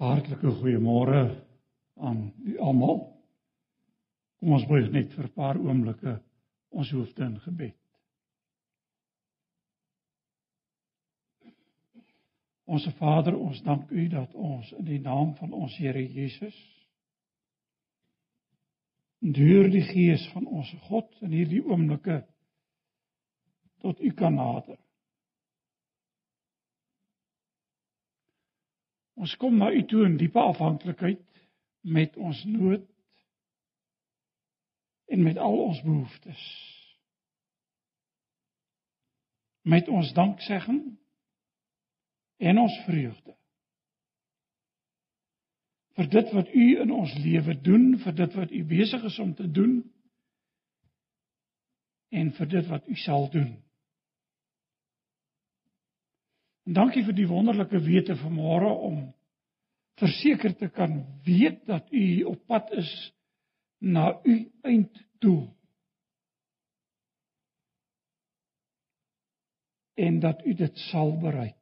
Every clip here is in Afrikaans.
Hartlike goeiemôre aan u almal. Kom ons buig net vir 'n paar oomblikke ons hoofde in gebed. Onse Vader, ons dank U dat ons in die naam van ons Here Jesus deur die Gees van ons God in hierdie oomblikke tot U kan nader. Ons kom na U toe in diepe afhanklikheid met ons nood en met al ons behoeftes. Met ons danksegging en ons vreugde. vir dit wat u in ons lewe doen, vir dit wat u besig is om te doen en vir dit wat u sal doen. En dankie vir die wonderlike wete vanmôre om verseker te kan weet dat u op pad is na u einddoel. En dat u dit sal bereik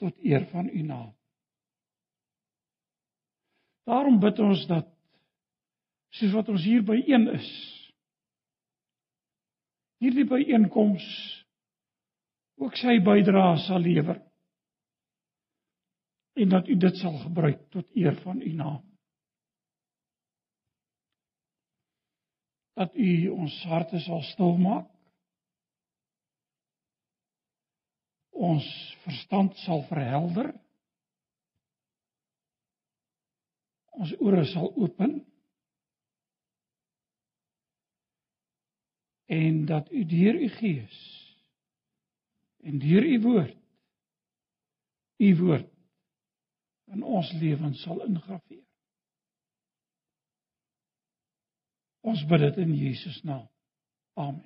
tot eer van u naam. Daarom bid ons dat soos wat ons hier by een is hierdie byeenkoms ook sy bydrae sal lewer en dat u dit sal gebruik tot eer van u naam. Dat u ons harte sal stil maak. Ons verstand sal verhelder. Ons ore sal open. En dat u deur u gees en deur u woord u woord in ons lewens sal ingraveer. Ons bid dit in Jesus naam. Amen.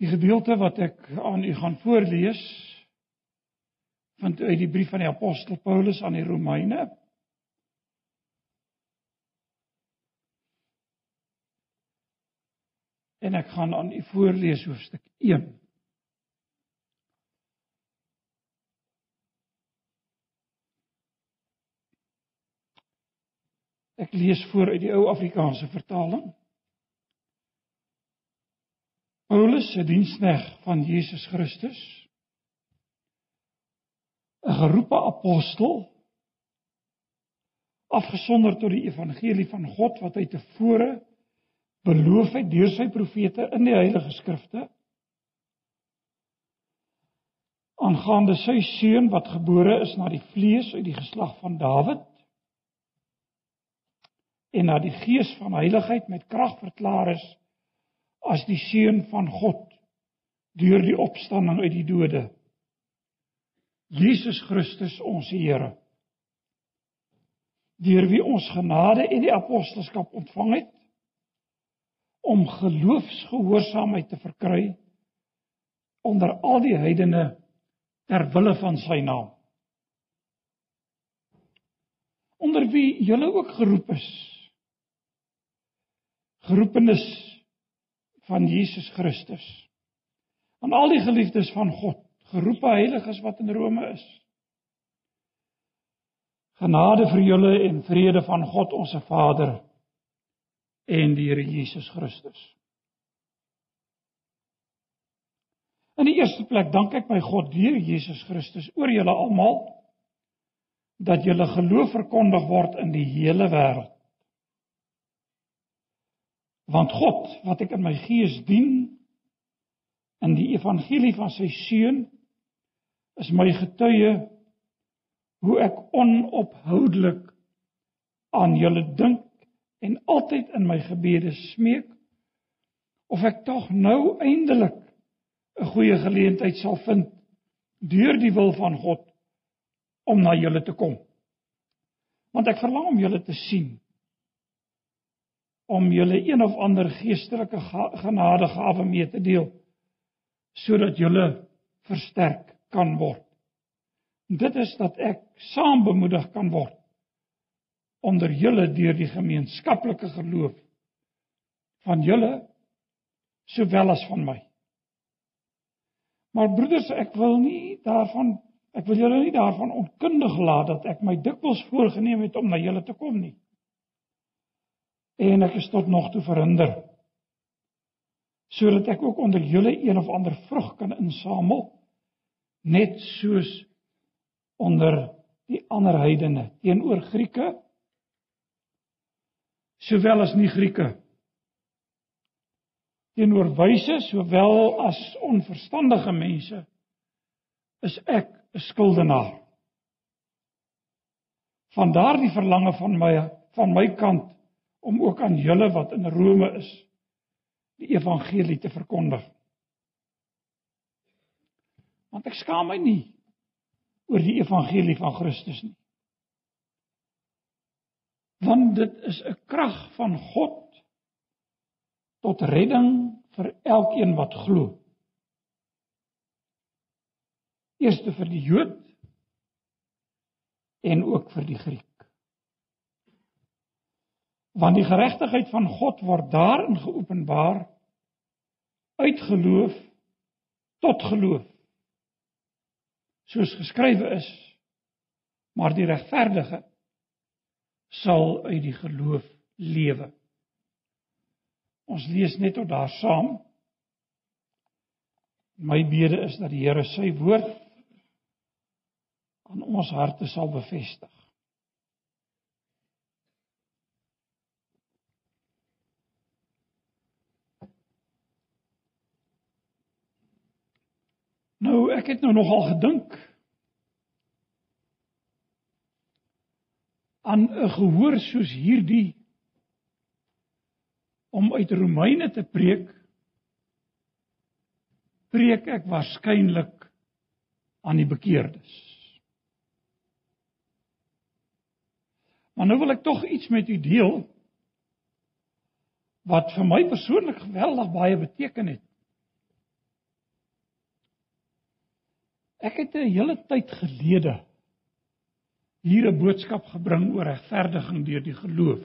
Die gedeelte wat ek aan u gaan voorlees vind uit die brief van die apostel Paulus aan die Romeine. En ek gaan aan u voorlees hoofstuk 1. Ek lees voor uit die ou Afrikaanse vertaling. Paulus, 'n dienskneg van Jesus Christus, geroepe apostel afgesonder tot die evangelie van God wat hy tevore beloof het deur sy profete in die heilige skrifte aangaande sy seun wat gebore is na die vlees uit die geslag van Dawid en na die gees van heiligheid met krag verklaar is as die seun van God deur die opstanding uit die dode Jesus Christus ons Here deur wie ons genade en die apostelskap ontvang het om geloofsgehoorsaamheid te verkry onder al die heidene ter wille van sy naam. Onder wie julle ook geroep is geroepenes van Jesus Christus aan al die geliefdes van God geroepe heiliges wat in Rome is. Genade vir julle en vrede van God ons Vader en die Here Jesus Christus. In die eerste plek dank ek my God deur Jesus Christus oor julle almal dat julle geloof verkondig word in die hele wêreld. Want God, wat ek in my gees dien in die evangelie van sy seun is my getuie hoe ek onophoudelik aan julle dink en altyd in my gebede smeek of ek tog nou eindelik 'n goeie geleentheid sal vind deur die wil van God om na julle te kom. Want ek verlang om julle te sien om julle een of ander geestelike genadegawe mee te deel sodat julle versterk kan word. Dit is dat ek saam bemoedig kan word onder julle deur die gemeenskaplike geloof van julle sowel as van my. Maar broeders, ek wil nie daarvan ek wil julle nie daarvan onkundig laat dat ek my dikwels voorgenem het om na julle te kom nie. En ek is tot nog toe verhinder sodat ek ook onder julle een of ander vrug kan insamel net soos onder die ander heidene teenoor Grieke sowel as nie Grieke. Teenoor wyse sowel as onverstandige mense is ek 'n skuldenaar. Van daardie verlange van my van my kant om ook aan julle wat in Rome is die evangelie te verkondig want ek skaam my nie oor die evangelie van Christus nie. Want dit is 'n krag van God tot redding vir elkeen wat glo. Eerste vir die Jood en ook vir die Griek. Want die geregtigheid van God word daarin geopenbaar uit geloof tot geloof soos geskrywe is maar die regverdige sal uit die geloof lewe. Ons lees net tot daar saam. My bede is dat die Here sy woord aan ons harte sal bevestig Nou, ek het nou nogal gedink aan 'n gehoor soos hierdie om uit Romeine te preek preek ek waarskynlik aan die bekeerdes. Maar nou wil ek tog iets met u deel wat vir my persoonlik geweldig baie beteken het. Ek het 'n hele tyd gelede hier 'n boodskap gebring oor regverdiging deur die geloof.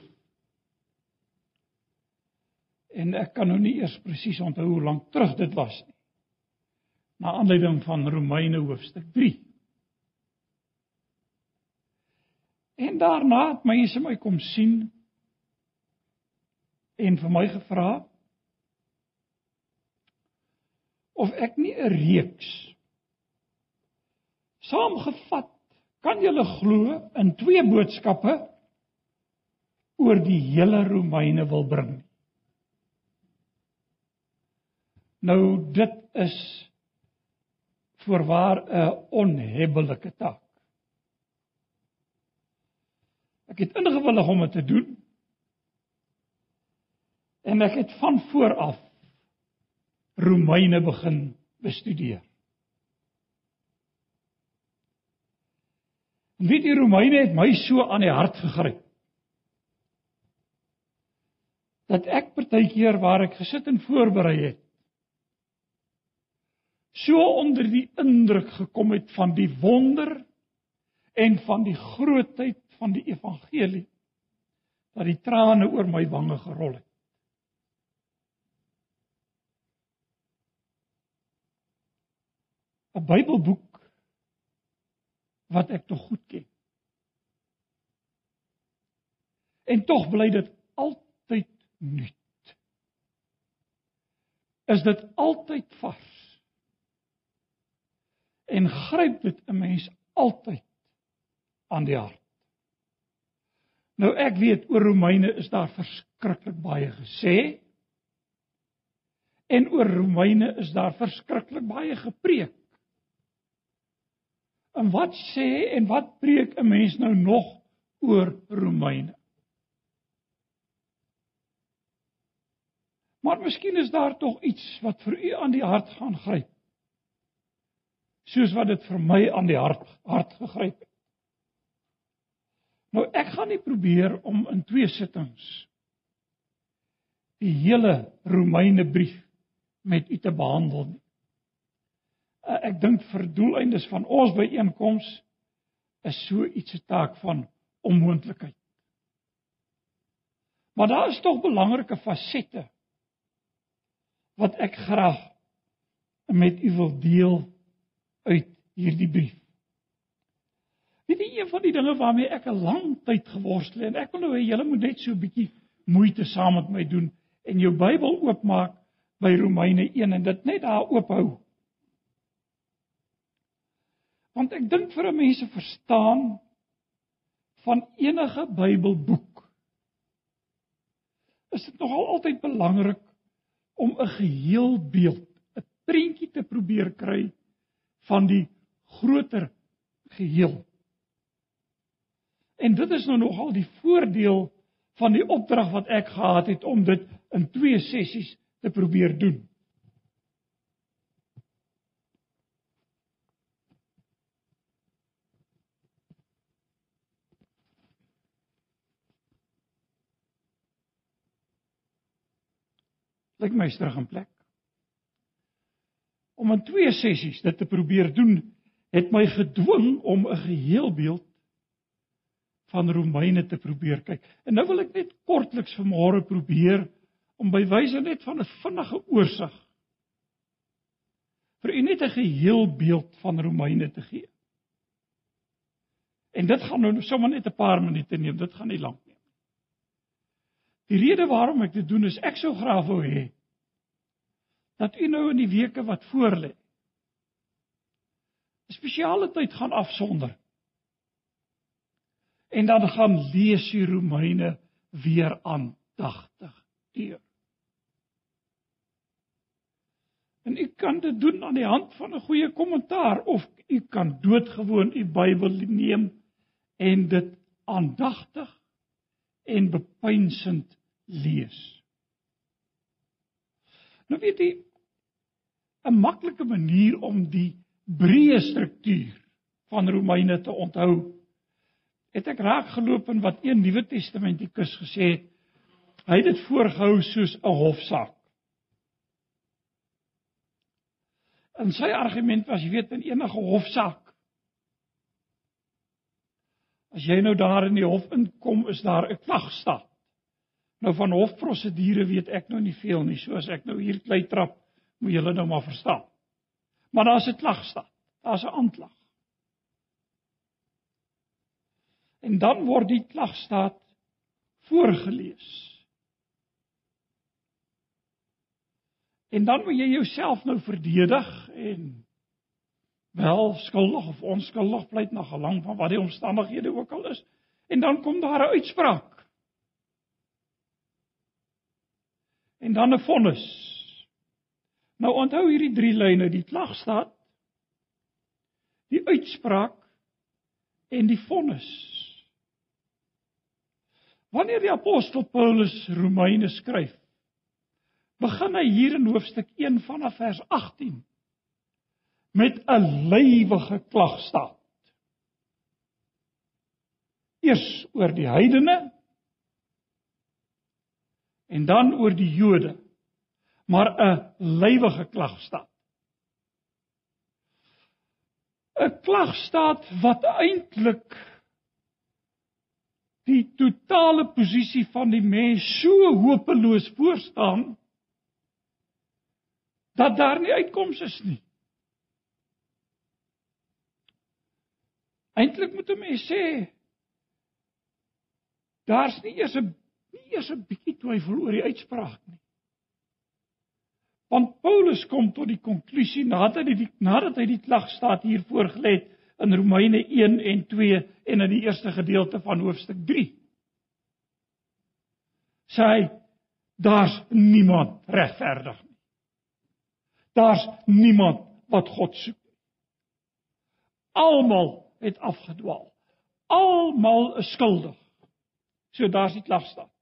En ek kan nou nie eers presies onthou hoe lank terug dit was nie. Na aanleiding van Romeine hoofstuk 3. En daarna het mense my kom sien en vir my gevra of ek nie 'n reeks saamgevat kan julle glo in twee boodskappe oor die hele Romeine wil bring. Nou dit is voorwaar 'n onhebbelike taak. Ek het ingewillig om dit te doen. En ek het van voor af Romeine begin bestudeer. Wie die Romeine het my so aan die hart gegryp. Dat ek partykeer waar ek gesit en voorberei het so onder die indruk gekom het van die wonder en van die grootheid van die evangelie dat die trane oor my wange gerol het. Die Bybelboek wat ek tog goed ken. En tog bly dit altyd nuut. Is dit altyd vars? En gryp dit 'n mens altyd aan die hart. Nou ek weet oor Romeine is daar verskriklik baie gesê. En oor Romeine is daar verskriklik baie gepreek. En wat sê en wat preek 'n mens nou nog oor Romeine? Maar miskien is daar tog iets wat vir u aan die hart gaan gryp. Soos wat dit vir my aan die hart hart gegryp het. Nou ek gaan nie probeer om in twee sittings die hele Romeine brief met u te behandel nie. Eh, ek dink vir doeleindes van ons byeenkoms is so iets 'n taak van onmoontlikheid. Maar daar is tog belangrike fasette wat ek graag met u wil deel uit hierdie brief. Dit is een van die dinge waarmee ek 'n lang tyd geworstel het en ek wil nou hê julle moet net so 'n bietjie moeite saam met my doen en jou Bybel oopmaak by Romeine 1 en dit net daar oophou. Want ek dink vir 'n mens se verstaan van enige Bybelboek is dit nogal altyd belangrik om 'n geheel beeld, 'n prentjie te probeer kry van die groter geheel. En dit is nou nogal die voordeel van die opdrag wat ek gehad het om dit in twee sessies te probeer doen. Lyk my terug in plek. Om in twee sessies dit te probeer doen, het my gedwing om 'n geheelbeeld van Romeine te probeer kyk. En nou wil ek net kortliks vanmôre probeer om by wyse net van 'n vinnige oorsig vir u net 'n geheelbeeld van Romeine te gee. En dit gaan nou sommer net 'n paar minute neem, dit gaan nie lank neem nie. Die rede waarom ek dit doen is ek sou graag wou hê dat u nou in die weke wat voorlê 'n spesiale tyd gaan afsonder. En dan gaan lees die Romeine weer aandagtig. En u kan dit doen aan die hand van 'n goeie kommentaar of u kan doodgewoon u Bybel neem en dit aandagtig en bepeinsend lees. Nou weet jy 'n maklike manier om die breë struktuur van Romeine te onthou. Het ek raak geloop in wat een Nuwe Testamentikus gesê het. Hy het dit voorgehou soos 'n hofsaak. En sy argument was, jy weet, in enige hofsaak As jy nou daar in die hof inkom, is daar 'n klagstaat. Nou van hofprosedure weet ek nou nie veel nie, so as ek nou hier klei trap, moet julle nou maar verstaan. Maar daar's 'n klagstaat. Daar's 'n aanklag. En dan word die klagstaat voorgeles. En dan moet jy jouself nou verdedig en wel skuldig of onskuldig pleit na gelang van wat die omstandighede ook al is. En dan kom daar 'n uitspraak. En dan 'n vonnis. Nou onthou hierdie drie lyne, die klagstaat, die uitspraak en die vonnis. Wanneer die apostel Paulus Romeine skryf, begin hy hier in hoofstuk 1 vanaf vers 18 met 'n lywige klagstaat. Eers oor die heidene en dan oor die Jode maar 'n lywige klagstaat. 'n Klagstaat wat eintlik die totale posisie van die mens so hopeloos voorstaan dat daar nie uitkoms is nie. Eintlik moet 'n mens sê daar's nie eers 'n nie eers 'n bietjie twyfel oor die uitspraak nie. Want Paulus kom tot die konklusie nadat hy die nadat hy die klagstaat hier voorgelê het in Romeine 1 en 2 en in die eerste gedeelte van hoofstuk 3. Sê hy daar's niemand regverdig nie. Daar's niemand wat God soek nie. Almal het afgedwaal. Almal is skuldig. So daar's die klagstaat.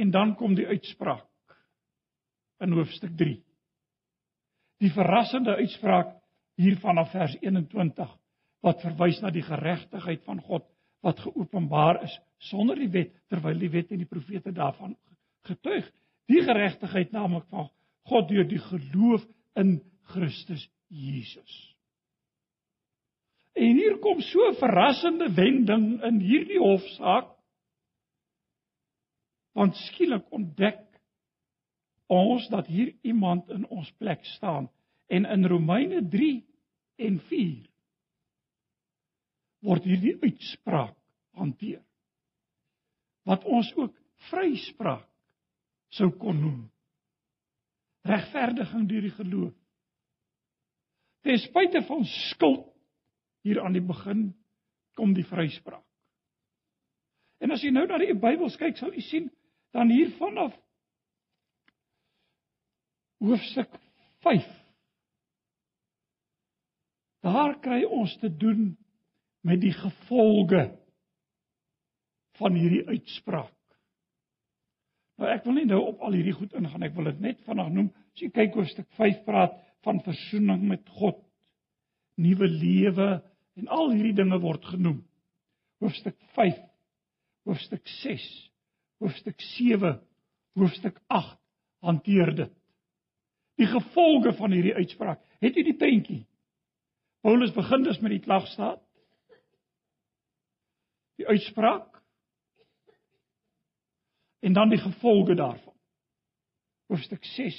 En dan kom die uitspraak in hoofstuk 3. Die verrassende uitspraak hier vanaf vers 21 wat verwys na die geregtigheid van God wat geopenbaar is sonder die wet terwyl die wet en die profete daarvan getuig. Die geregtigheid naamlik van God deur die geloof in Christus Jesus. En hier kom so 'n verrassende wending in hierdie hofsaak. Want skielik ontdek ons dat hier iemand in ons plek staan. En in Romeine 3 en 4 word hierdie uitspraak hanteer. Wat ons ook vryspraak sou kon noem. Regverdiging deur die geloof. Ten spyte van skuld hier aan die begin kom die vryspraak. En as jy nou na die Bybel kyk sal jy sien dan hier vanaf hoofstuk 5 daar kry ons te doen met die gevolge van hierdie uitspraak. Nou ek wil nie nou op al hierdie goed ingaan, ek wil dit net vanaand noem. As jy kyk hoofstuk 5 praat van versoening met God, nuwe lewe en al hierdie dinge word genoem. Hoofstuk 5, hoofstuk 6, hoofstuk 7, hoofstuk 8 hanteer dit die gevolge van hierdie uitspraak. Het jy die prentjie? Paulus begin dus met die klagstaat. Die uitspraak en dan die gevolge daarvan. Hoofstuk 6,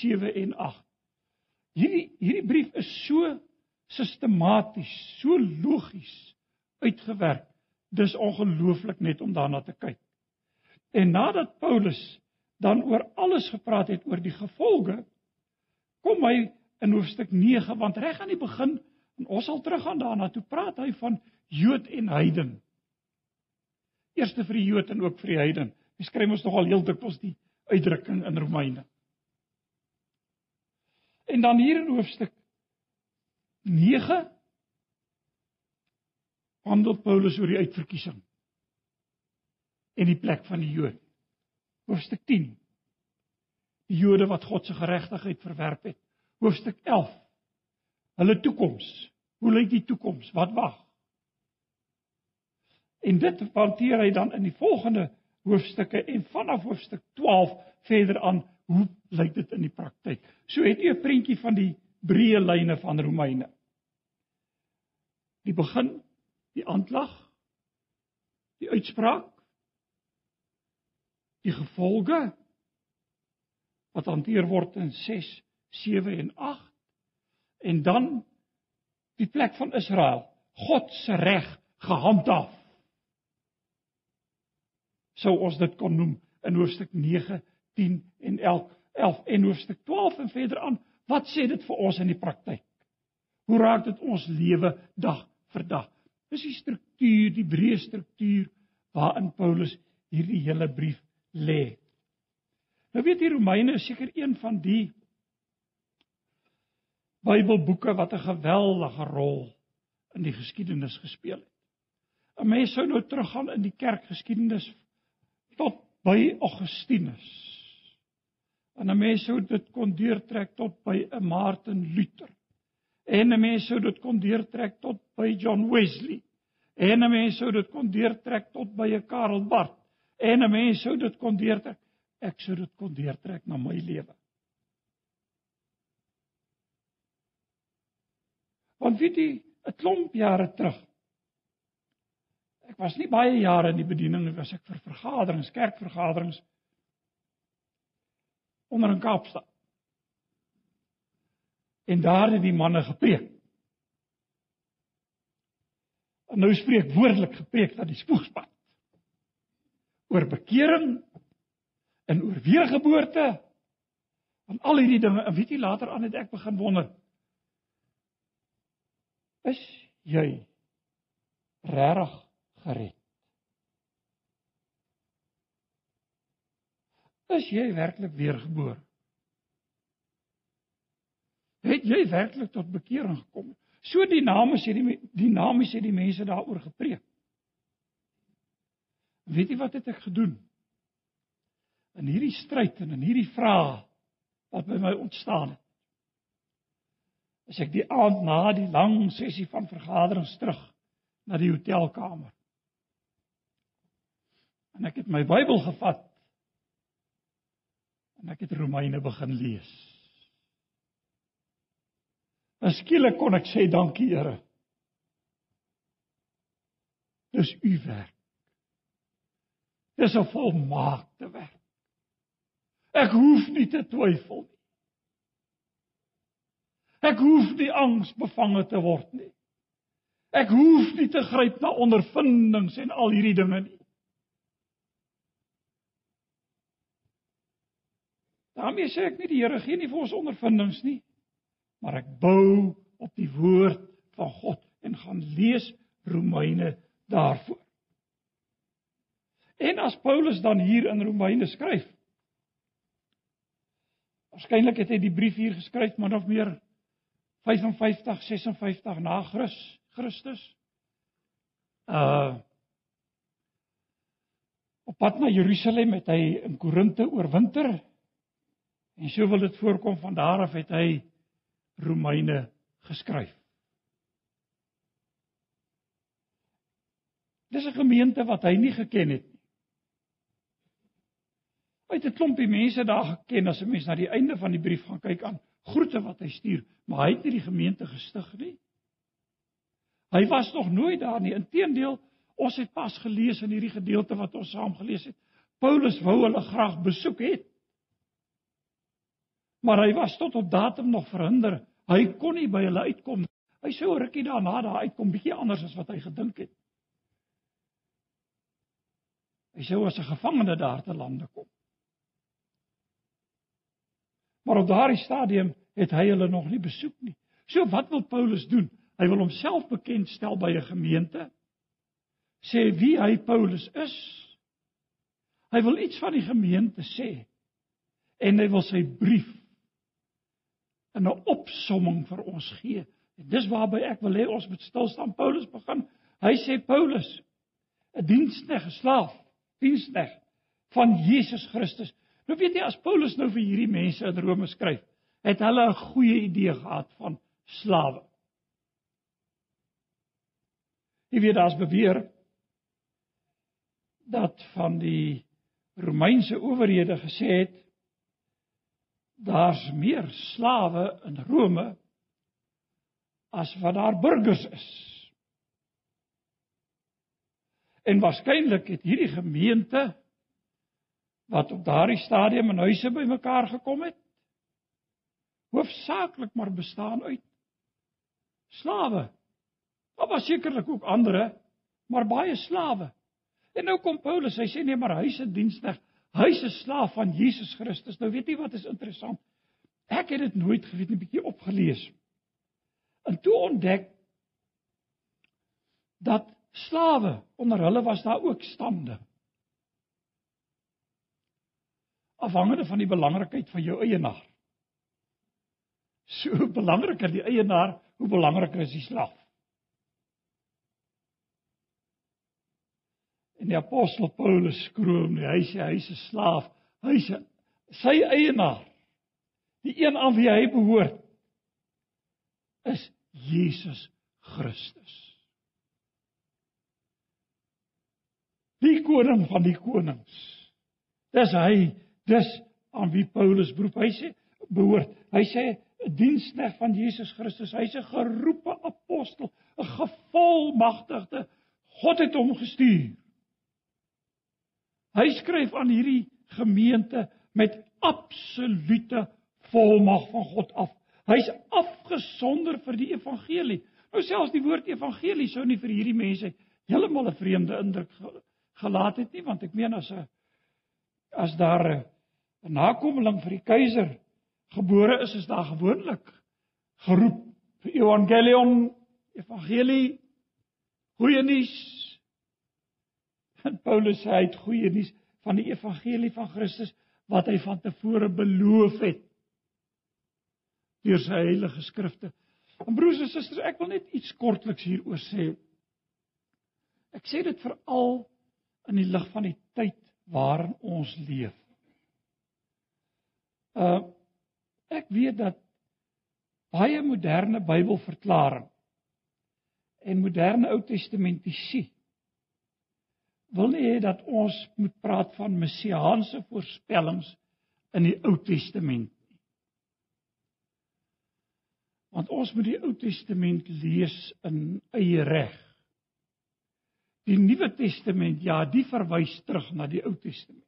7 en 8. Hierdie hierdie brief is so sistematies, so logies uitgewerk. Dis ongelooflik net om daarna te kyk. En nadat Paulus dan oor alles gepraat het oor die gevolge kom hy in hoofstuk 9 want reg aan die begin en ons sal teruggaan daarna toe praat hy van Jood en heiden. Eerste vir die Jood en ook vir die heiden. Hy skryf ons nogal heel dikwels die uitdrukking in Romeine. En dan hier in hoofstuk 9 handel Paulus oor die uitverkiesing en die plek van die Jood. Hoofstuk 10 die Jode wat God se geregtigheid verwerp het. Hoofstuk 11. Hulle toekoms. Hoe lyk die toekoms? Wat wag? En dit hanteer hy dan in die volgende hoofstukke en vanaf hoofstuk 12 verder aan hoe lyk dit in die praktyk. So het jy 'n prentjie van die breë lyne van Romeine. Die begin, die aanklag, die uitspraak, die gevolge wat hanteer word in 6, 7 en 8 en dan die plek van Israel, God se reg gehandhaaf. Sou ons dit kon noem in hoofstuk 9, 10 en 11, 11 en hoofstuk 12 en verder aan. Wat sê dit vir ons in die praktyk? Hoe raak dit ons lewe dag vir dag? Dis die struktuur, die breë struktuur waarin Paulus hierdie hele brief lê. Nou weet jy Romeine is seker een van die Bybelboeke wat 'n geweldige rol in die geskiedenis gespeel het. 'n Mens sou nou teruggaan in die kerkgeskiedenis tot by Augustinus. En 'n mens sou dit kon deurtrek tot by 'n Martin Luther. En 'n mens sou dit kon deurtrek tot by John Wesley. En 'n mens sou dit kon deurtrek tot by 'n Karl Barth. En 'n mens sou dit kon deurtrek ek sou dit kon deurtrek na my lewe. Want weet jy, 'n klomp jare terug. Ek was nie baie jare in die bediening, was ek vir vergaderings, kerkvergaderings onder in Kaapstad. En daar het die manne gepreek. En nou spreek woordelik gepreek dat die spoegspad oor bekering in oorweergeboorte en al hierdie dinge. En weet jy later aan het ek begin wonder is jy regtig gered? Is jy werklik weergebore? Het jy werklik tot bekering gekom? So dinamies het die dinamies het die mense daaroor gepreek. Weet jy wat het ek gedoen? in hierdie stryd en in hierdie vrae wat by my ontstaan het. As ek die aand na die lang sessie van vergaderings terug na die hotelkamer. En ek het my Bybel gevat en ek het Romeine begin lees. Skielik kon ek sê dankie Here. Dis u werk. Dis 'n volmaakte werk. Ek hoef nie te twyfel nie. Ek hoef nie angsbevange te word nie. Ek hoef nie te gryp na ondervindings en al hierdie dinge nie. daarmee sê ek nie die Here gee nie vir ons ondervindings nie, maar ek bou op die woord van God en gaan lees Romeine daarvoor. En as Paulus dan hier in Romeine skryf, waarskynlik het hy die brief hier geskryf min of meer 55 56 na Christus. Uh op pad na Jerusalem het hy in Korinte oorwinter En so wil dit voorkom van daar af het hy Romeine geskryf. Dis 'n gemeente wat hy nie geken het nie. Het 'n klompie mense daar geken as 'n mens na die einde van die brief gaan kyk aan groete wat hy stuur, maar hy het nie die gemeente gestig nie. Hy was nog nooit daar nie. Inteendeel, ons het pas gelees in hierdie gedeelte wat ons saam gelees het. Paulus wou hulle graag besoek het maar hy was tot op datum nog verhinder. Hy kon nie by hulle uitkom. Hy sou rukkie daarna daar uitkom bietjie anders as wat hy gedink het. Hy sou as 'n gevangene daar te lande kom. Maar op daardie stadium het hy hulle nog nie besoek nie. So wat wil Paulus doen? Hy wil homself bekendstel by 'n gemeente. Sê wie hy Paulus is. Hy wil iets van die gemeente sê. En hy wil sy brief in 'n opsomming vir ons gee. En dis waarby ek wil hê ons moet stil staan. Paulus begin. Hy sê Paulus, 'n diensknegt, 'n slaaf, diensknegt van Jesus Christus. Nou weet jy as Paulus nou vir hierdie mense in Rome skryf, het hulle 'n goeie idee gehad van slawe. Jy weet daar's beweer dat van die Romeinse owerhede gesê het daar's meer slawe in Rome as wat daar burgers is. En waarskynlik het hierdie gemeente wat op daardie stadium in huise bymekaar gekom het, hoofsaaklik maar bestaan uit slawe. Daar was sekerlik ook ander, maar baie slawe. En nou kom Paulus, hy sê nee, maar huise diensknegt Hy is 'n slaaf van Jesus Christus. Nou weet jy wat is interessant? Ek het dit nooit geweet nie, bietjie opgelees. En toe ontdek dat slawe onder hulle was daar ook stande. Afhangende van die belangrikheid van jou eienaar. So belangriker die eienaar, hoe belangriker is die slaaf. En die apostel Paulus skroom, hy sê hy's 'n slaaf. Hy's sy eienaar. Die een aan wie hy behoort is Jesus Christus. Die koning van die konings. Dis hy, dis aan wie Paulus beroep. Hy sê behoort. Hy sê 'n diensknegt van Jesus Christus. Hy's 'n geroepe apostel, 'n gevolmagtigde. God het hom gestuur. Hy skryf aan hierdie gemeente met absolute volmag van God af. Hy's afgesonder vir die evangelie. Nou selfs die woord evangelie sou nie vir hierdie mense heeltemal 'n vreemde indruk gelaat het nie, want ek meen as 'n as daar 'n nakomeling vir die keiser gebore is, is daar gewoonlik geroep vir evangelion, evangelie, goeie nuus En Paulus sê hy het goeie nuus van die evangelie van Christus wat hy van tevore beloof het deur sy heilige skrifte. En broers en susters, ek wil net iets kortliks hieroor sê. Ek sê dit veral in die lig van die tyd waarin ons leef. Uh ek weet dat baie moderne Bybelverklaring en moderne Ou Testamentiese wil nie hê dat ons moet praat van messiaanse voorspellings in die Ou Testament nie. Want ons moet die Ou Testament lees in eie reg. Die Nuwe Testament, ja, die verwys terug na die Ou Testament.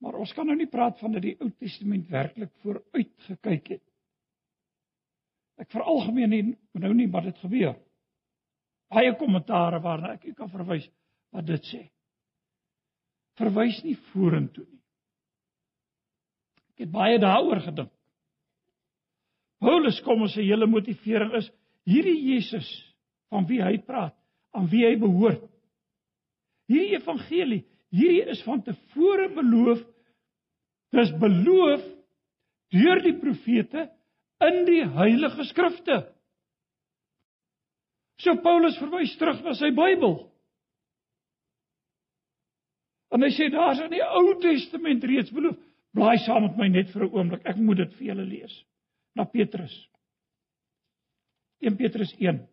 Maar ons kan nou nie praat van dat die Ou Testament werklik vooruit gekyk het. Ek veralgemeen nie nou nie wat dit gebeur. Baie kommentare waarna ek kan verwys wat dit sê. Verwys nie vorentoe nie. Ek het baie daaroor gedink. Paulus kom ons se hele motivering is hierdie Jesus van wie hy praat, aan wie hy behoort. Hierdie evangelie, hierdie is van tevore beloof. Dis beloof deur die profete in die heilige skrifte. So Paulus verwys terug na sy Bybel. En hy sê daar's in die Ou Testament reeds beloof. Blaai saam met my net vir 'n oomblik. Ek moet dit vir julle lees. Na Petrus. 1 Petrus 1.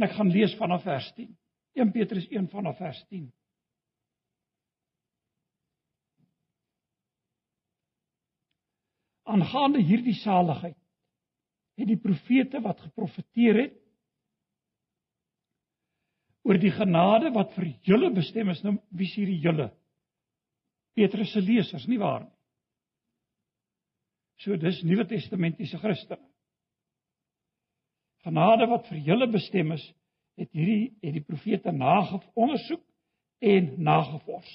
En ek gaan lees vanaf vers 10. 1 Petrus 1 vanaf vers 10. Aangaande hierdie saligheid het die profete wat geprofeteer het oor die genade wat vir julle bestem is nou wie is hierdie julle Petrus se lesers nie waar nie So dis Nuwe Testamentiese Christene Genade wat vir julle bestem is het hierdie het die profete nageondersoek en nagevors.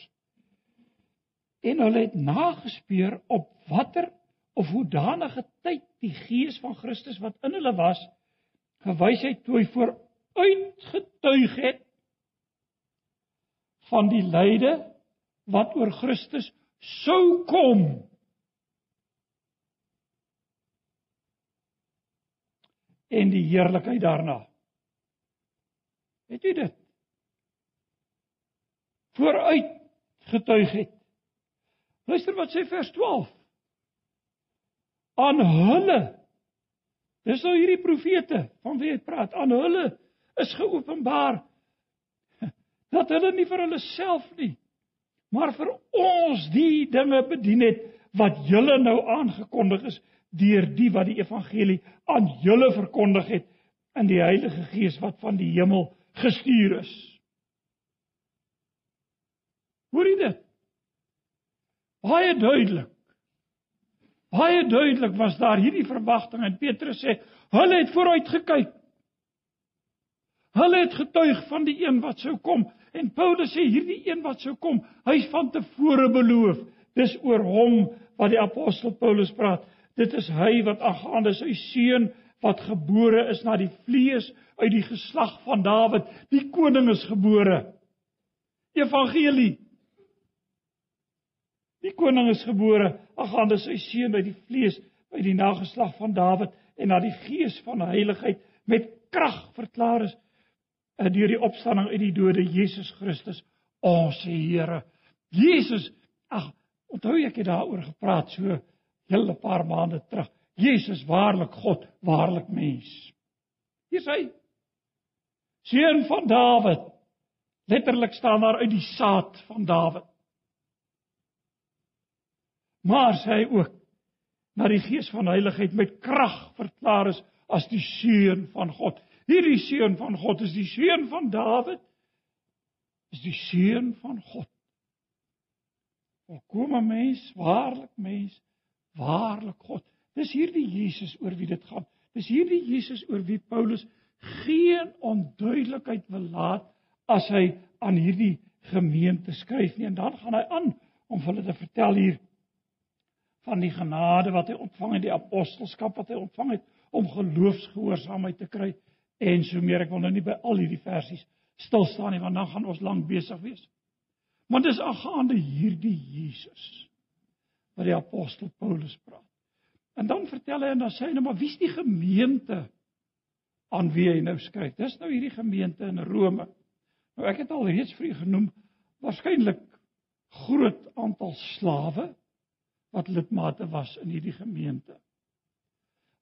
En hulle het nagespeur op watter of hoedanige tyd die gees van Christus wat in hulle was gewys het toe hy vooruitgetuig het van die lyde wat oor Christus sou kom en die heerlikheid daarna het jy dit vooruit getuig het luister wat sê vers 12 aan hulle. Dis nou hierdie profete van wie hy praat. Aan hulle is geopenbaar dat hulle nie vir hulle self nie, maar vir ons die dinge bedien het wat julle nou aangekondig is deur die wat die evangelie aan julle verkondig het in die Heilige Gees wat van die hemel gestuur is. Hoor jy dit? Baie duidelik. Baie duidelik was daar hierdie verwagting en Petrus sê, hulle het vooruit gekyk. Hulle het getuig van die een wat sou kom en Paulus sê hierdie een wat sou kom, hy's van tevore beloof. Dis oor hom wat die apostel Paulus praat. Dit is hy wat aangaande sy seun wat gebore is na die vlees uit die geslag van Dawid, die koning is gebore. Evangelie Die koning is gebore, aangaande sy seun by die vlees, by die nageslag van Dawid en na die gees van heiligheid met krag verklaar is eh, deur die opstanding uit die dode Jesus Christus, ons Here. Jesus, ag, onthou ek het daaroor gepraat so hele paar maande terug. Jesus waarlik God, waarlik mens. Hier sê hy seun van Dawid. Letterlik staan daar uit die saad van Dawid maar sê hy ook na die gees van heiligheid met krag verklaar is as die seun van God. Hierdie seun van God is die seun van Dawid. Is die seun van God. Volkomme mens, waarlik mens, waarlik God. Dis hierdie Jesus oor wie dit gaan. Dis hierdie Jesus oor wie Paulus geen onduidelikheid wil laat as hy aan hierdie gemeente skryf nie. En dan gaan hy aan om hulle te vertel hier van die genade wat hy ontvang het, die apostelskap wat hy ontvang het om geloofsgehoorsaamheid te kry en so meer. Ek wil nou nie by al hierdie versies stil staan nie want dan gaan ons lank besig wees. Maar dis aangaande hierdie Jesus wat die apostel Paulus praat. En dan vertel hy en dan sê hy nou maar wie's die gemeente aan wie hy nou skryf? Dis nou hierdie gemeente in Rome. Nou ek het al reeds vir u genoem waarskynlik groot aantal slawe wat lidmate was in hierdie gemeente.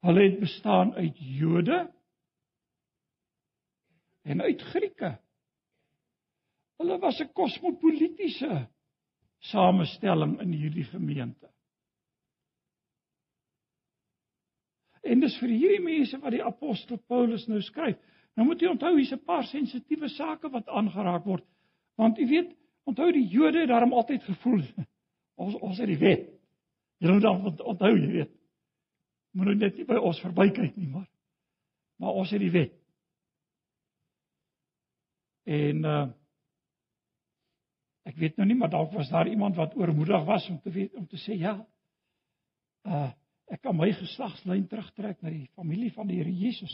Hulle het bestaan uit Jode en uit Grieke. Hulle was 'n kosmopolitiese samestelling in hierdie gemeente. En dis vir hierdie mense wat die apostel Paulus nou skryf. Nou moet jy onthou hier's 'n paar sensitiewe sake wat aangeraak word. Want jy weet, onthou die Jode het daarom altyd gevoel ons ons het die wet. Jy moet dan onthou jy weet. Moet nou net nie by ons verbykyk nie, maar maar ons het die wet. En uh ek weet nou nie, maar dalk was daar iemand wat oormoedig was om te weet om te sê ja. Uh ek kan my geslagslyn terugtrek na die familie van die Here Jesus.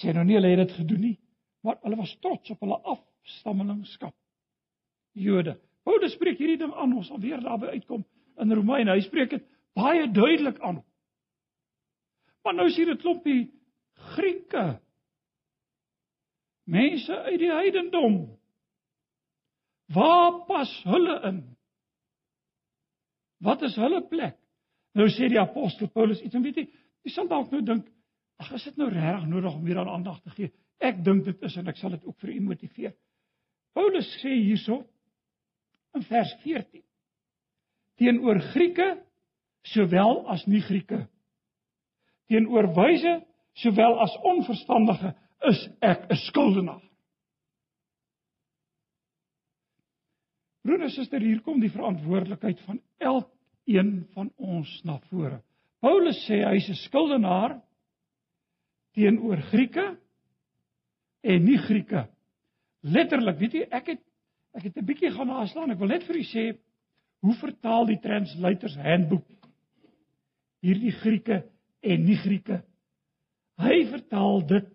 Sê nou nie hulle het dit gedoen nie, maar hulle was trots op hulle afstammelingskap. Jode. Paulus spreek hierdie ding aan, ons sal weer daarby uitkom in Romeine. Hy spreek dit baie duidelik aan. Maar nou sien dit klompie Grieke. Mense uit die heidendom. Waar pas hulle in? Wat is hulle plek? Nou sê die apostel Paulus iets en weet jy, jy sal dalk nou dink, ag is dit nou regtig nodig om hier aan aandag te gee? Ek dink dit is en ek sal dit ook vir u motiveer. Paulus sê hierso in vers 14 teenoor Grieke sowel as nie Grieke teenoor wyse sowel as onverstandige is ek 'n skuldenaar. Broer en suster, hier kom die verantwoordelikheid van elkeen van ons na vore. Paulus sê hy's 'n skuldenaar teenoor Grieke en nie Grieke. Letterlik, weet jy, ek het ek het 'n bietjie gaan naslaan. Ek wil net vir u sê hoe vertaal die translators handboek hierdie Grieke en nie Grieke. Hy vertaal dit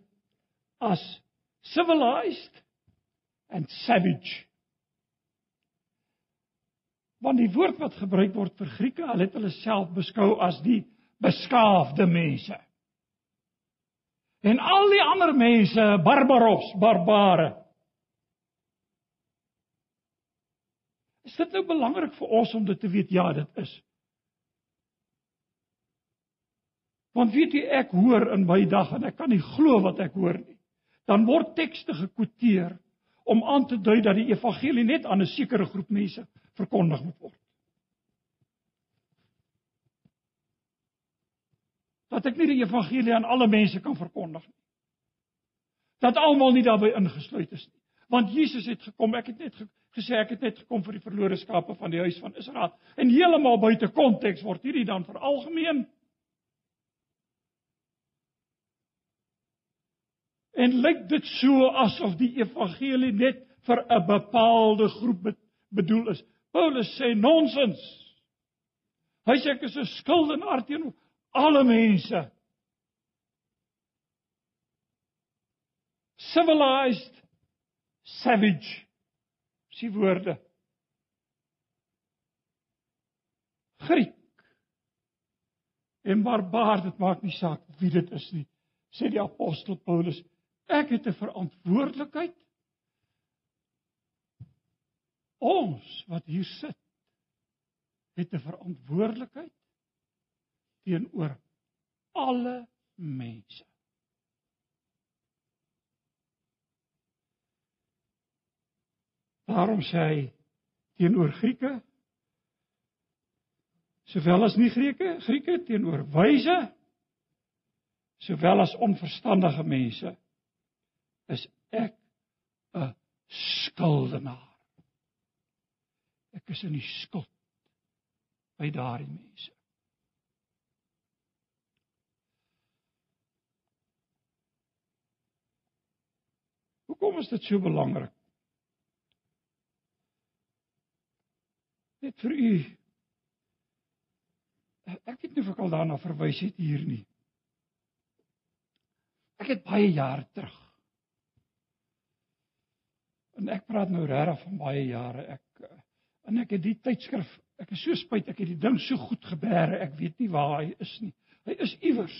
as civilized and savage want die woord wat gebruik word vir Grieke, hulle het hulle self beskou as die beskaafde mense. En al die ander mense, barbaros, barbare. Is dit nou belangrik vir ons om dit te weet? Ja, dit is. Want weet jy ek hoor in my dag en ek kan nie glo wat ek hoor nie. Dan word tekste gekwoteer om aan te dui dat die evangelie net aan 'n sekere groep mense verkondig moet word. Dat ek nie die evangelie aan alle mense kan verkondig nie. Dat almal nie daarbey ingesluit is nie. Want Jesus het gekom, ek het net gesê ek het net gekom vir die verlore skape van die huis van Israel. En heeltemal buite konteks word hierdie dan veralgemeen. En lyk dit so asof die evangelie net vir 'n bepaalde groep bedoel is. Paulus sê nonsens. Hy sê ek is 'n skuldenaar teenoor alle mense. Civilized savage. Sy woorde. Griek. En barbaar, dit maak nie saak wie dit is nie, sê die apostel Paulus. Ek het 'n verantwoordelikheid. Ons wat hier sit het 'n verantwoordelikheid teenoor alle mense. Daarom sê hy teenoor Grieke sowel as nie Grieke, Grieke teenoor wyse sowel as onverstandige mense is ek 'n skuldenaar. Ek is in die skuld by daardie mense. Hoekom is dit so belangrik? Net vir u. Ek het nie vir al daarna verwys het hier nie. Ek het baie jare terug en ek praat nou regtig van baie jare ek en ek het die tydskrif ek is so spyt ek het die ding so goed gebeere ek weet nie waar hy is nie. Hy is iewers.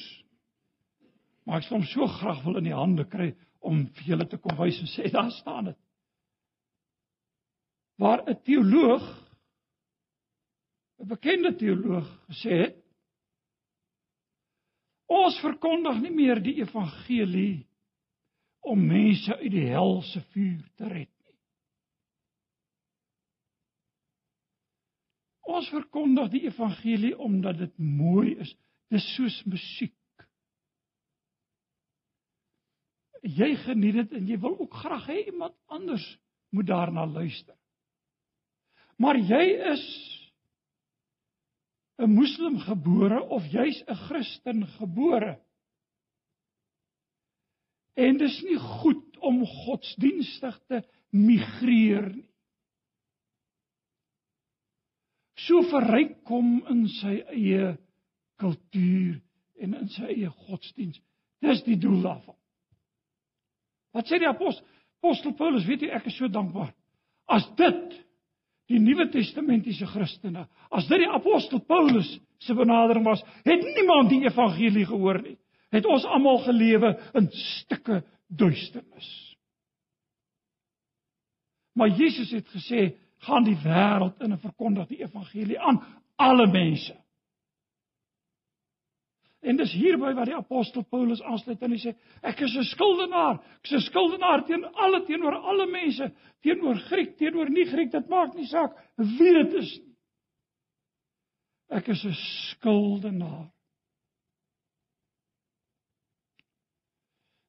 Maar ek sou hom so graag wil in die hande kry om vir julle te kom wys en sê daar staan dit. Waar 'n teoloog 'n bekende teoloog gesê het ons verkondig nie meer die evangelie om mense uit die hel se vuur te red Ons verkondig die evangelie omdat dit mooi is. Dis soos musiek. Jy geniet dit en jy wil ook graag hê iemand anders moet daarna luister. Maar jy is 'n moslim gebore of jy's 'n Christen gebore. En dis nie goed om godsdienstig te migreer nie. So verryk kom in sy eie kultuur en in sy eie godsdiens. Dis die doel daarvan. Wat sê die apostel apostel Paulus, weet jy ek is so dankbaar. As dit die Nuwe Testamentiese Christene, as dit die apostel Paulus se benadering was, het niemand die evangelie gehoor nie. Het ons almal gelewe in stukke duisternis. Maar Jesus het gesê, gaan die wêreld in en verkondig die evangelie aan alle mense. En dis hierby wat die apostel Paulus aansluit en hy sê ek is 'n skuldenaar. Ek is 'n skuldenaar teen alle teenoor alle mense, teenoor Griek, teenoor nie Griek, dit maak nie saak wie dit is. Ek is 'n skuldenaar.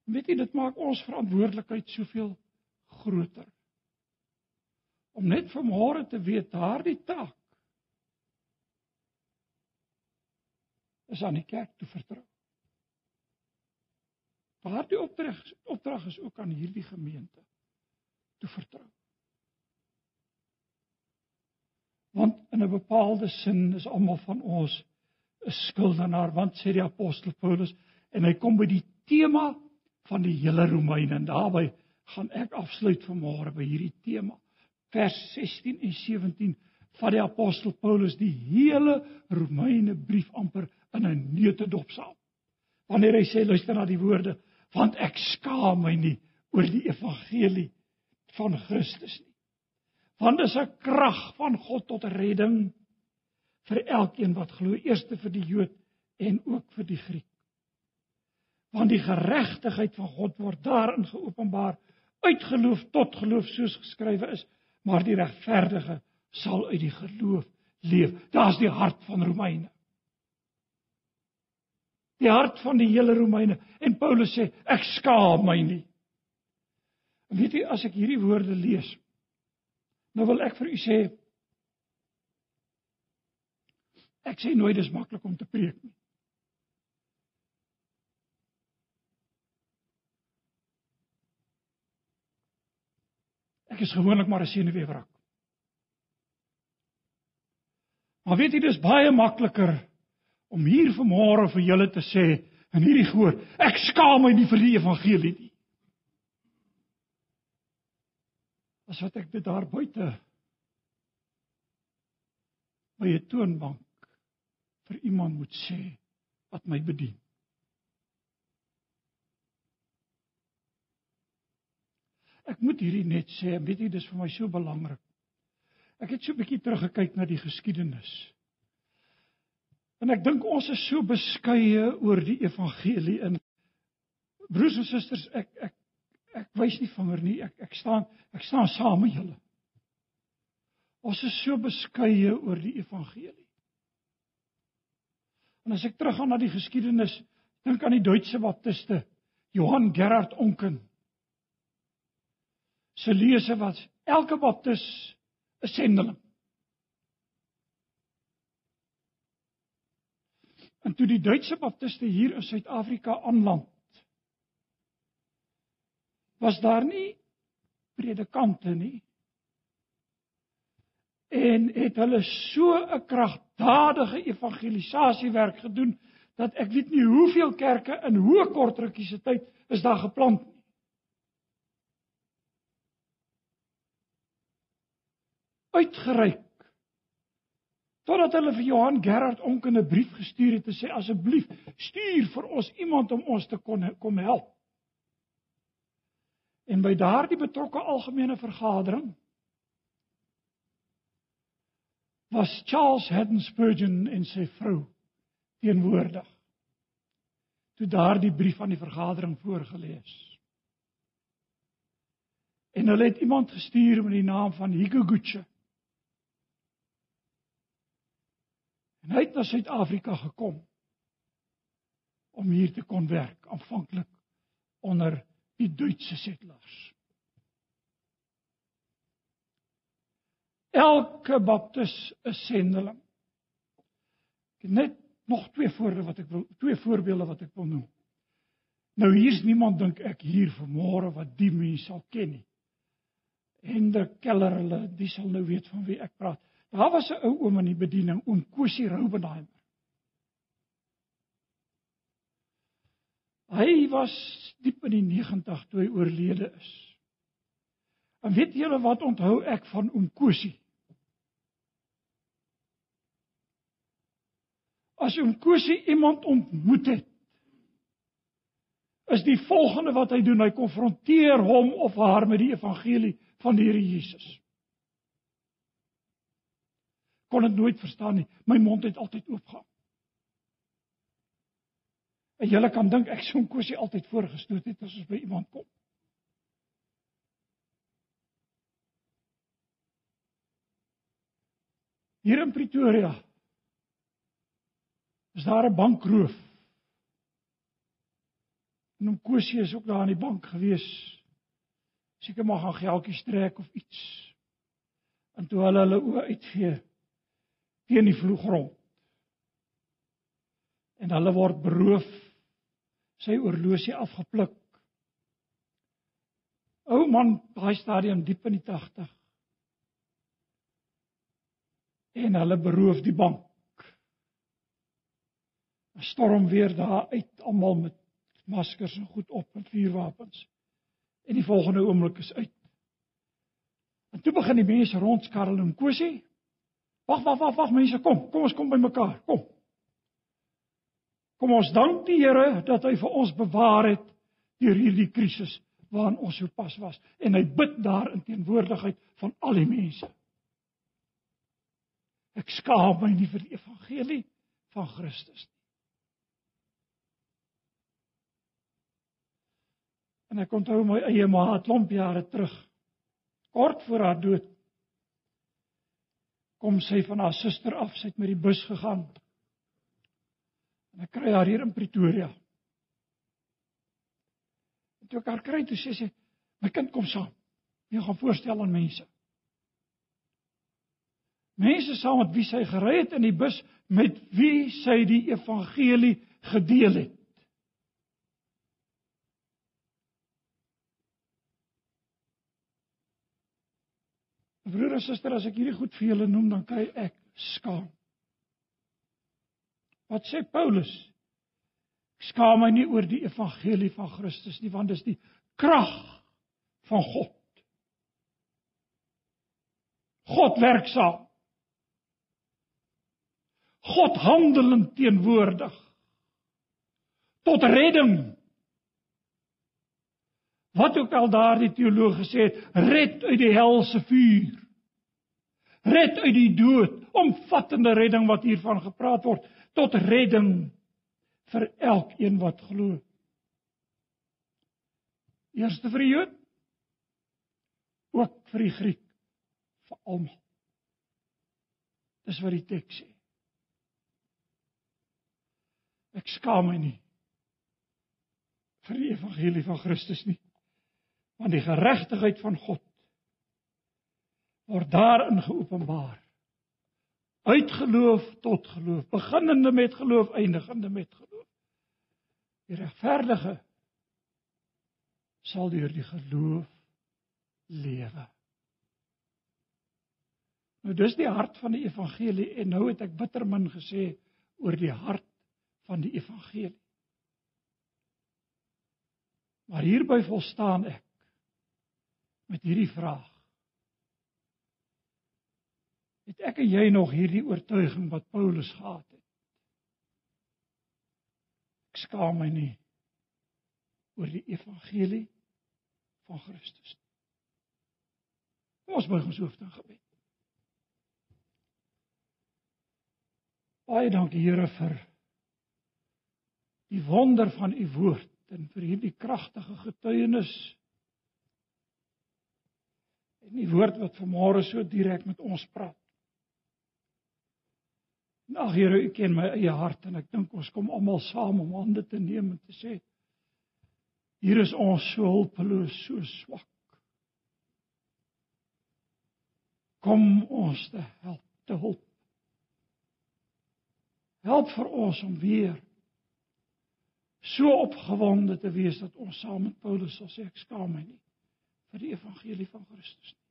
Weet jy dit maak ons verantwoordelikheid soveel groter. Om net vanmôre te weet daardie taak is aan die kerk toe vertrou. Daardie opdrag opdrag is ook aan hierdie gemeente toe vertrou. Want in 'n bepaalde sin is almal van ons 'n skuldenaar, want sê die apostel Paulus en hy kom by die tema van die hele Romeine en daarby gaan ek afsluit vanmôre by hierdie tema. Vers 16 en 17 van die apostel Paulus die hele Romeine brief amper in 'n neutedop saam. Wanneer hy sê luister na die woorde, want ek skaam my nie oor die evangelie van Christus nie. Want dit is 'n krag van God tot redding vir elkeen wat glo, eerste vir die Jood en ook vir die Griek. Want die geregtigheid van God word daarin geopenbaar uit geloof tot geloof soos geskrywe is, maar die regverdige sal uit die geloof leef. Daar's die hart van Romeine die hart van die hele Romeine en Paulus sê ek skaam my nie. En weet jy as ek hierdie woorde lees nou wil ek vir u sê ek sê nooit dis maklik om te preek nie. Ek is gewoonlik maar 'n senuweewrak. Maar weet jy dis baie makliker om hier vanmôre vir julle te sê in hierdie gehoor, ek skaam my nie vir die evangelie nie. As wat ek dit daar buite by 'n toonbank vir iemand moet sê wat my bedien. Ek moet hierdie net sê, weet jy, dis vir my so belangrik. Ek het so 'n bietjie teruggekyk na die geskiedenis. En ek dink ons is so beskeie oor die evangelie in broers en susters, ek ek ek wys nie vinger nie. Ek ek staan ek staan saam met julle. Ons is so beskeie oor die evangelie. En as ek teruggaan na die geskiedenis, dink aan die Duitse baptiste Johann Gerhard Onken. Se lese was elke baptis 'n sendeling. En toe die Duitse baptiste hier in Suid-Afrika aanland, was daar nie predikante nie. En het hulle so 'n kragtadige evangelisasiewerk gedoen dat ek weet nie hoeveel kerke in hoe kort rukkie se tyd is daar geplant nie. Uitgereik totdat hulle vir Johan Gerard Onken 'n brief gestuur het te sê asseblief stuur vir ons iemand om ons te kon kom help. En by daardie betrokke algemene vergadering was Charles Haddon Spurgeon en sy vrou teenwoordig. Toe daardie brief aan die vergadering voorgeles. En hulle het iemand gestuur met die naam van Higuguche En hy het na Suid-Afrika gekom om hier te kon werk, aanvanklik onder die Duitse settlers. Elke baptis is sendeling. Ek het net nog twee voorbeelde wat ek wil twee voorbeelde wat ek wil noem. Nou hier's niemand dink ek hier vanmôre wat die mense sal ken nie. Hendrik Keller hulle, die sal nou weet van wie ek praat. Daar was 'n ou oom in die bediening, oom Kosie Roubenheimer. Hy was diep in die 90 toe hy oorlede is. En weet julle wat onthou ek van oom Kosie? As oom Kosie iemand ontmoet het, is die volgende wat hy doen, hy konfronteer hom of haar met die evangelie van die Here Jesus. Kon dit nooit verstaan nie. My mond het altyd oopgegaan. En julle kan dink ek so 'n kosie altyd voorgestoot het as ons by iemand kom. Hier in Pretoria is daar 'n bankroof. En hom Kosie is ook daar aan die bank gewees. Seker maar gaan geldjies trek of iets. En toe hulle hulle oë uitvee teen die vloergrond. En hulle word beroof sy oorlosie afgepluk. Ou man, daai stadium diep in die 80. En hulle beroof die bank. 'n Storm weer daar uit almal met maskers en goed op met vuurwapens. En die volgende oomblik is uit. En toe begin die mense rondskarrel en kosie. Wag, wag, wag, wag mense, kom. Kom ons kom by mekaar. Kom. Kom ons dank die Here dat hy vir ons bewaar het deur hierdie krisis waarin ons so pas was en hy bid daar in teenwoordigheid van al die mense. Ek skaam my nie vir die evangelie van Christus nie. En ek onthou my eie ma het klomp jare terug kort voor haar dood kom sy van haar suster af, sy het met die bus gegaan. En ek kry haar hier in Pretoria. En toe ek haar kry, toe sê sy, "My kind kom saam. Jy gaan voorstel aan mense." Mense saam met wie sy gery het in die bus met wie sy die evangelie gedeel het. Broer en suster, as ek hierdie goed vir julle noem, dan kry ek skaam. Wat sê Paulus? Ek skaam my nie oor die evangelie van Christus nie, want dit is die krag van God. God werksaam. God handelend teenwoordig tot redding. Wat ook al daardie teoloog gesê het, red uit die helse vuur. Red uit die dood, omvattende redding wat hiervan gepraat word, tot redding vir elkeen wat glo. Eerste vir die Jood, ook vir die Griek, vir almal. Dis wat die teks sê. Ek skaam my nie vir die evangelie van Christus nie. Want die geregtigheid van God word daarin geopenbaar. Uit geloof tot geloof, beginnende met geloof, eindigende met geloof. Die regverdige sal deur die geloof lewe. Nou dis die hart van die evangelie en nou het ek bitter min gesê oor die hart van die evangelie. Maar hierby volstaan ek met hierdie vraag. Het ek en jy nog hierdie oortuiging wat Paulus gehad het? Ek skaam my nie oor die evangelie van Christus nie. Ons buig ons hoofde in gebed. Baie dankie Here vir die wonder van u woord en vir hierdie kragtige getuienis en die woord wat vanmôre so direk met ons praat. Ag Here, U ken my eie hart en ek dink ons kom almal saam om hande te neem en te sê Hier is ons so hulpeloos, so swak. Kom ons te help, te hulp. Help vir ons om weer so opgewonde te wees dat ons saam met Paulus sal sê ek skaam my nie vir die evangelie van Christus nie.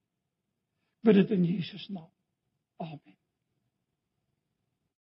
Bid dit in Jesus naam. Amen.